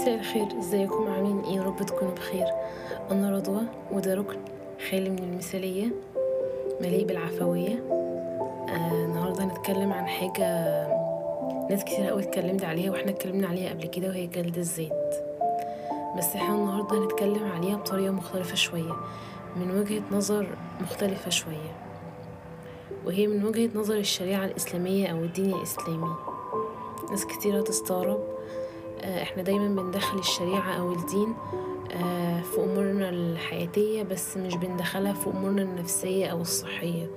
مساء الخير إزيكم؟ عاملين إيه؟ رب تكونوا بخير. أنا رضوى وده ركن خالي من المثالية مليء بالعفوية. آه النهاردة هنتكلم عن حاجة ناس كتير قوي اتكلمت عليها وإحنا اتكلمنا عليها قبل كده وهي جلد الذات. بس إحنا النهاردة هنتكلم عليها بطريقة مختلفة شوية من وجهة نظر مختلفة شوية. وهي من وجهة نظر الشريعة الإسلامية أو الدين الإسلامي. ناس كتيرة تستغرب آه، إحنا دايما بندخل الشريعة أو الدين آه، في أمورنا الحياتية بس مش بندخلها في أمورنا النفسية أو الصحية.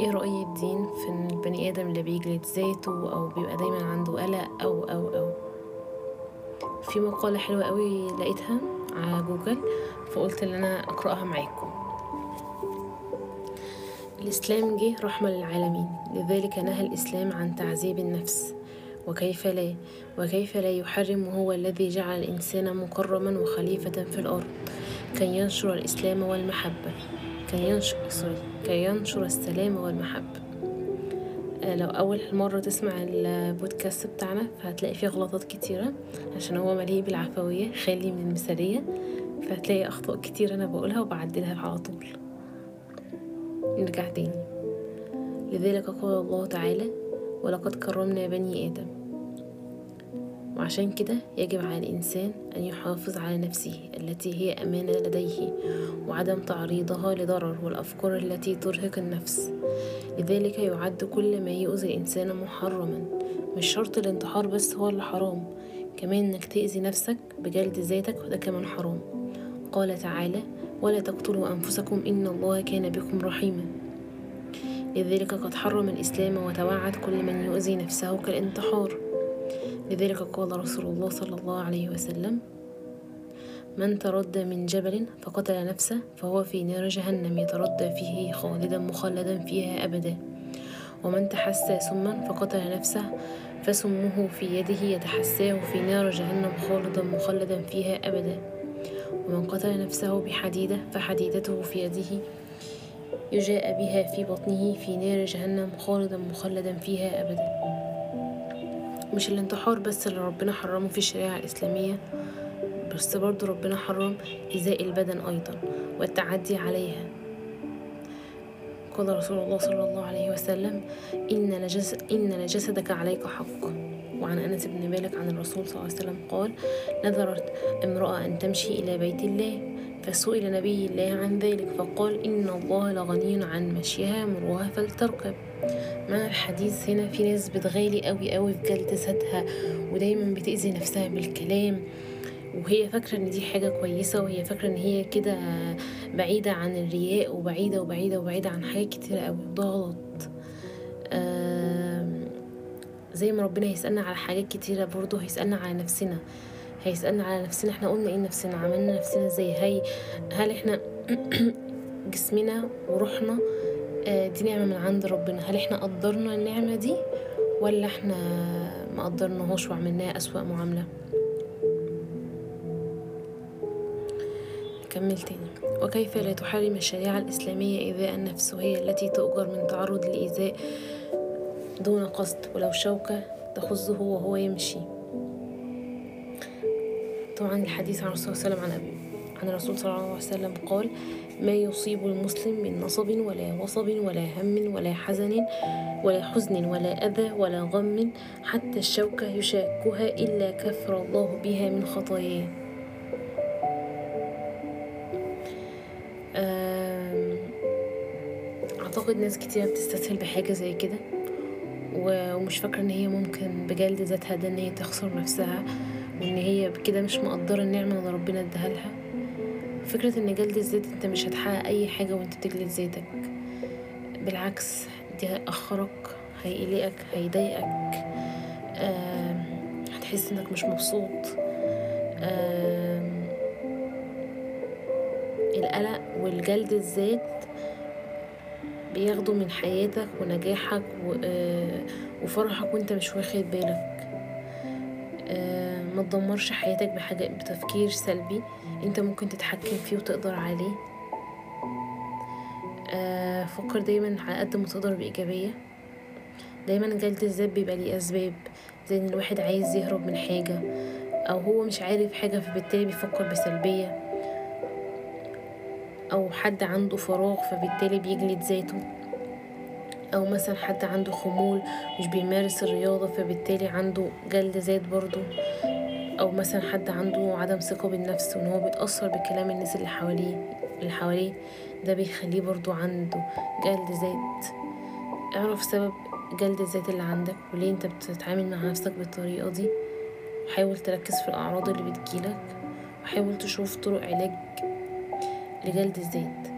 إيه رأي الدين في البني آدم اللي بيجلد ذاته أو بيبقى دايما عنده قلق أو أو أو؟ في مقالة حلوة قوي لقيتها على جوجل فقلت إن أنا أقرأها معاكم. الإسلام جه رحمة للعالمين لذلك نهى الإسلام عن تعذيب النفس. وكيف لا وكيف لا يحرم هو الذي جعل الإنسان مكرما وخليفة في الأرض. كي ينشر الإسلام والمحبة كي ينشر كي ينشر السلام والمحبة. آه، لو أول مرة تسمع البودكاست بتاعنا فهتلاقي فيه غلطات كتيرة عشان هو مليء بالعفوية خالي من المثالية فهتلاقي أخطاء كتير أنا بقولها وبعدلها على طول. نرجع تاني. لذلك قال الله تعالى ولقد كرمنا بني آدم. وعشان كده يجب على الإنسان أن يحافظ على نفسه التي هي أمانة لديه وعدم تعريضها لضرر والأفكار التي ترهق النفس. لذلك يعد كل ما يؤذي الإنسان محرما. مش شرط الانتحار بس هو اللي حرام كمان إنك تأذي نفسك بجلد ذاتك وده كمان حرام. قال تعالى ولا تقتلوا أنفسكم إن الله كان بكم رحيما لذلك قد حرم الإسلام وتوعد كل من يؤذي نفسه كالانتحار. لذلك قال رسول الله صلى الله عليه وسلم من تردى من جبل فقتل نفسه فهو في نار جهنم يتردى فيه خالدا مخلدا فيها أبدا. ومن تحسى سما فقتل نفسه فسمه في يده يتحساه في نار جهنم خالدا مخلدا فيها أبدا. ومن قتل نفسه بحديدة فحديدته في يده يجاء بها في بطنه في نار جهنم خالدا مخلدا فيها أبدا. مش الانتحار بس اللي ربنا حرمه في الشريعة الإسلامية بس برضو ربنا حرم إيذاء البدن أيضا والتعدي عليها. قال رسول الله صلى الله عليه وسلم إن, نجس إن لجسدك عليك حق. وعن أنس بن مالك عن الرسول صلى الله عليه وسلم قال نذرت امرأة أن تمشي إلى بيت الله فسئل نبي الله عن ذلك فقال إن الله لغني عن مشيها مروها فلتركب. مع الحديث هنا في ناس بتغالي قوي قوي في جلد ذاتها ودايما بتأذي نفسها بالكلام. وهي فاكرة إن دي حاجة كويسة وهي فاكرة إن هي كده بعيدة عن الرياء وبعيدة وبعيدة وبعيدة عن حاجات كتير قوي وده غلط زي ما ربنا هيسألنا على حاجات كتيرة برضه هيسألنا على نفسنا. هيسألنا على نفسنا. إحنا قلنا إيه نفسنا؟ عملنا نفسنا إزاي؟ هي هل إحنا جسمنا وروحنا آه، دي نعمة من عند ربنا؟ هل إحنا قدرنا النعمة دي ولا إحنا ما قدرناهاش وعملناها أسوأ معاملة؟ نكمل تاني. وكيف لا تحرم الشريعة الإسلامية إيذاء النفس وهي التي تؤجر من تعرض لإيذاء دون قصد؟ ولو شوكة تخزه وهو يمشي. طبعا الحديث عن الرسول صلى الله عليه وسلم عن أبي عن الرسول صلى الله عليه وسلم قال ما يصيب المسلم من نصب ولا وصب ولا هم ولا حزن ولا حزن ولا أذى ولا غم حتى الشوكة يشاكها إلا كفر الله بها من خطاياه. أعتقد ناس كتير بتستسهل بحاجة زي كده ومش فاكرة إن هي ممكن بجلد ذاتها ده إن هي تخسر نفسها. وإن هي كده مش مقدرة النعمة اللي ربنا اداها لها. فكرة إن جلد الذات أنت مش هتحقق أي حاجة وأنت بتجلد ذاتك بالعكس دي هيأخرك هيقلقك هيضايقك. آم، هتحس إنك مش مبسوط. آم، القلق والجلد الذات بياخدوا من حياتك ونجاحك آه، وفرحك وأنت مش واخد بالك. آه، تدمرش حياتك بحاجة بتفكير سلبي انت ممكن تتحكم فيه وتقدر عليه. آه، فكر دايما على قد ما تقدر بإيجابية. دايما جلد الذات بيبقى ليه أسباب زي إن الواحد عايز يهرب من حاجة أو هو مش عارف حاجة فبالتالي بيفكر بسلبية. أو حد عنده فراغ فبالتالي بيجلد ذاته. أو مثلا حد عنده خمول مش بيمارس الرياضة فبالتالي عنده جلد ذات برضو أو مثلا حد عنده عدم ثقة بالنفس وإن هو بيتأثر بكلام الناس اللي حواليه اللي حواليه ده بيخليه برضو عنده جلد ذات. اعرف سبب جلد الذات اللي عندك وليه أنت بتتعامل مع نفسك بالطريقة دي. حاول تركز في الأعراض اللي بتجيلك وحاول تشوف طرق علاج لجلد الذات.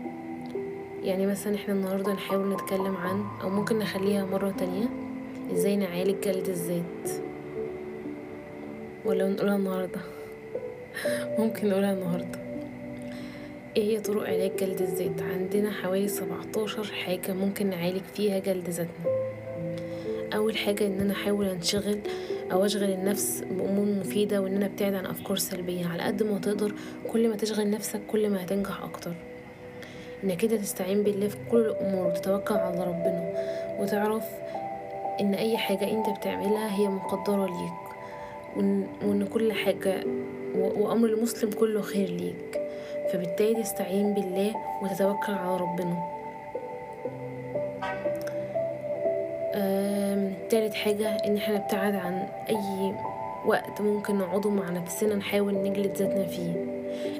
يعني مثلا إحنا النهاردة نحاول نتكلم عن أو ممكن نخليها مرة تانية إزاي نعالج جلد الذات. ولا نقولها النهاردة. ممكن نقولها النهاردة. إيه هي طرق علاج جلد الذات؟ عندنا حوالي سبعتاشر حاجة ممكن نعالج فيها جلد ذاتنا. أول حاجة إن أنا أحاول أنشغل أو أشغل النفس بأمور مفيدة وإن أنا أبتعد عن أفكار سلبية. على قد ما تقدر كل ما تشغل نفسك كل ما هتنجح أكتر. إنك كده تستعين بالله في كل الأمور وتتوكل على ربنا وتعرف إن أي حاجة أنت بتعملها هي مقدرة ليك. وإن كل حاجة وأمر المسلم كله خير ليك. فبالتالي تستعين بالله وتتوكل على ربنا. تالت حاجة إن إحنا نبتعد عن أي وقت ممكن نقعده مع نفسنا نحاول نجلد ذاتنا فيه.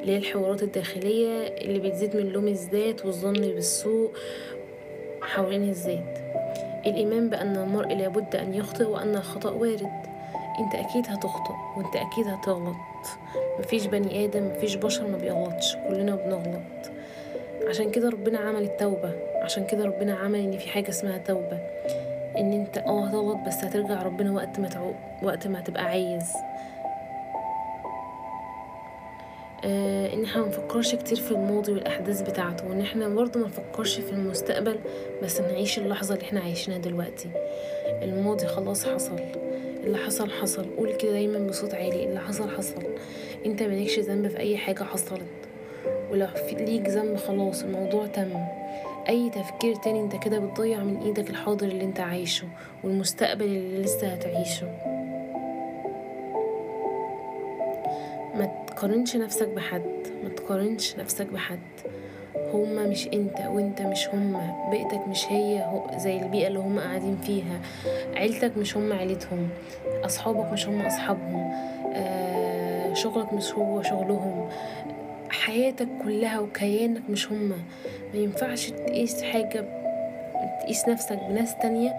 اللي هي الحوارات الداخلية اللي بتزيد من لوم الذات والظن بالسوء حوالين الذات. الإيمان بأن المرء لابد أن يخطئ وأن الخطأ وارد. انت أكيد هتخطئ وانت أكيد هتغلط. مفيش بني آدم مفيش بشر ما بيغلطش كلنا بنغلط. عشان كده ربنا عمل التوبة عشان كده ربنا عمل ان في حاجة اسمها توبة. ان انت آه هتغلط بس هترجع ربنا وقت ما تعو... وقت ما تبقى عايز. آه ان إحنا منفكرش كتير في الماضي والأحداث بتاعته وان إحنا برضه منفكرش في المستقبل بس نعيش اللحظة اللي إحنا عايشينها دلوقتي. الماضي خلاص حصل. اللي حصل حصل. قول كده دايما بصوت عالي. اللي حصل حصل. انت مالكش ذنب في أي حاجة حصلت. ولو في ليك ذنب خلاص الموضوع تم. أي تفكير تاني انت كده بتضيع من إيدك الحاضر اللي انت عايشه والمستقبل اللي لسه هتعيشه. ما تقارنش نفسك بحد. ما تقارنش نفسك بحد. هما مش أنت وأنت مش هما بيئتك مش هي زي البيئة اللي هما قاعدين فيها. عيلتك مش هما عيلتهم أصحابك مش هما أصحابهم آه شغلك مش هو شغلهم. حياتك كلها وكيانك مش هما ما ينفعش تقيس حاجة تقيس نفسك بناس تانية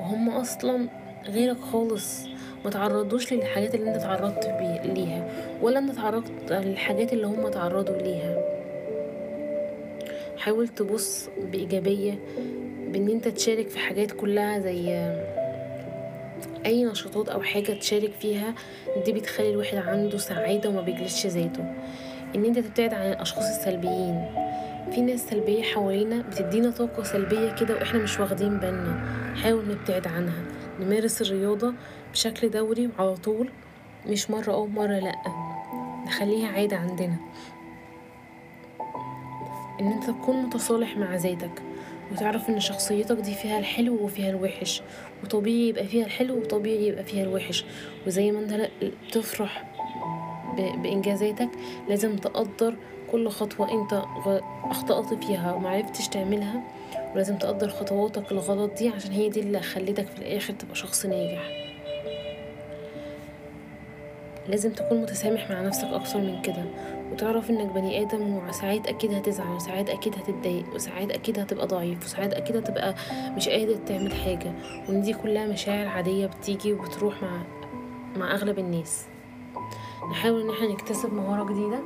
وهم أصلا غيرك خالص. ما تعرضوش للحاجات اللي أنت تعرضت ليها ولا أنت تعرضت للحاجات اللي هم تعرضوا ليها. حاول تبص بإيجابية بإن أنت تشارك في حاجات كلها زي أي نشاطات أو حاجة تشارك فيها دي بتخلي الواحد عنده سعادة وما بيجلسش ذاته. إن أنت تبتعد عن الأشخاص السلبيين. في ناس سلبية حوالينا بتدينا طاقة سلبية كده وإحنا مش واخدين بالنا. حاول نبتعد عنها. نمارس الرياضة بشكل دوري وعلى طول مش مرة أو مرة لأ. نخليها عادة عندنا. إن أنت تكون متصالح مع ذاتك وتعرف إن شخصيتك دي فيها الحلو وفيها الوحش وطبيعي يبقى فيها الحلو وطبيعي يبقى فيها الوحش. وزي ما أنت بتفرح بانجازاتك لازم تقدر كل خطوة أنت أخطأت فيها ومعرفتش تعملها ولازم تقدر خطواتك الغلط دي عشان هي دي اللي خلتك في الآخر تبقى شخص ناجح. لازم تكون متسامح مع نفسك أكتر من كده. وتعرف إنك بني آدم وساعات أكيد هتزعل وساعات أكيد هتتضايق وساعات أكيد هتبقى ضعيف وساعات أكيد هتبقى مش قادر تعمل حاجة. وإن دي كلها مشاعر عادية بتيجي وبتروح مع مع أغلب الناس. نحاول إن إحنا نكتسب مهارة جديدة.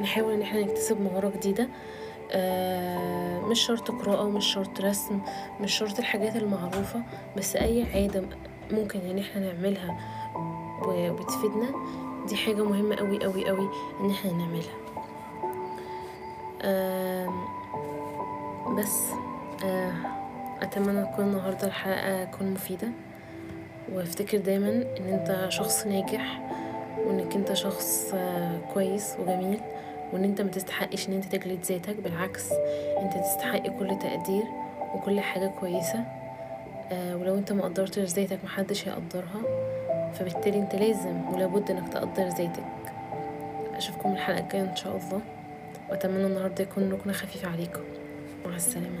نحاول إن إحنا نكتسب مهارة جديدة. آه مش شرط قراءة ومش شرط رسم مش شرط الحاجات المعروفة بس أي عادة ممكن إن إحنا نعملها وبتفيدنا. دي حاجة مهمة قوي قوي قوي إن إحنا نعملها. بس آه أتمنى تكون النهاردة الحلقة تكون مفيدة. وأفتكر دايما إن أنت شخص ناجح وانك أنت شخص آه كويس وجميل وإن أنت ما تستحقش إن أنت تجلد ذاتك. بالعكس أنت تستحق كل تقدير وكل حاجة كويسة. آه ولو أنت ما قدرتش ذاتك محدش هيقدرها. فبالتالي انت لازم ولابد انك تقدر ذاتك. أشوفكم الحلقة الجاية إن شاء الله. وأتمنى النهارده يكون ركن خفيف عليكم. مع السلامة.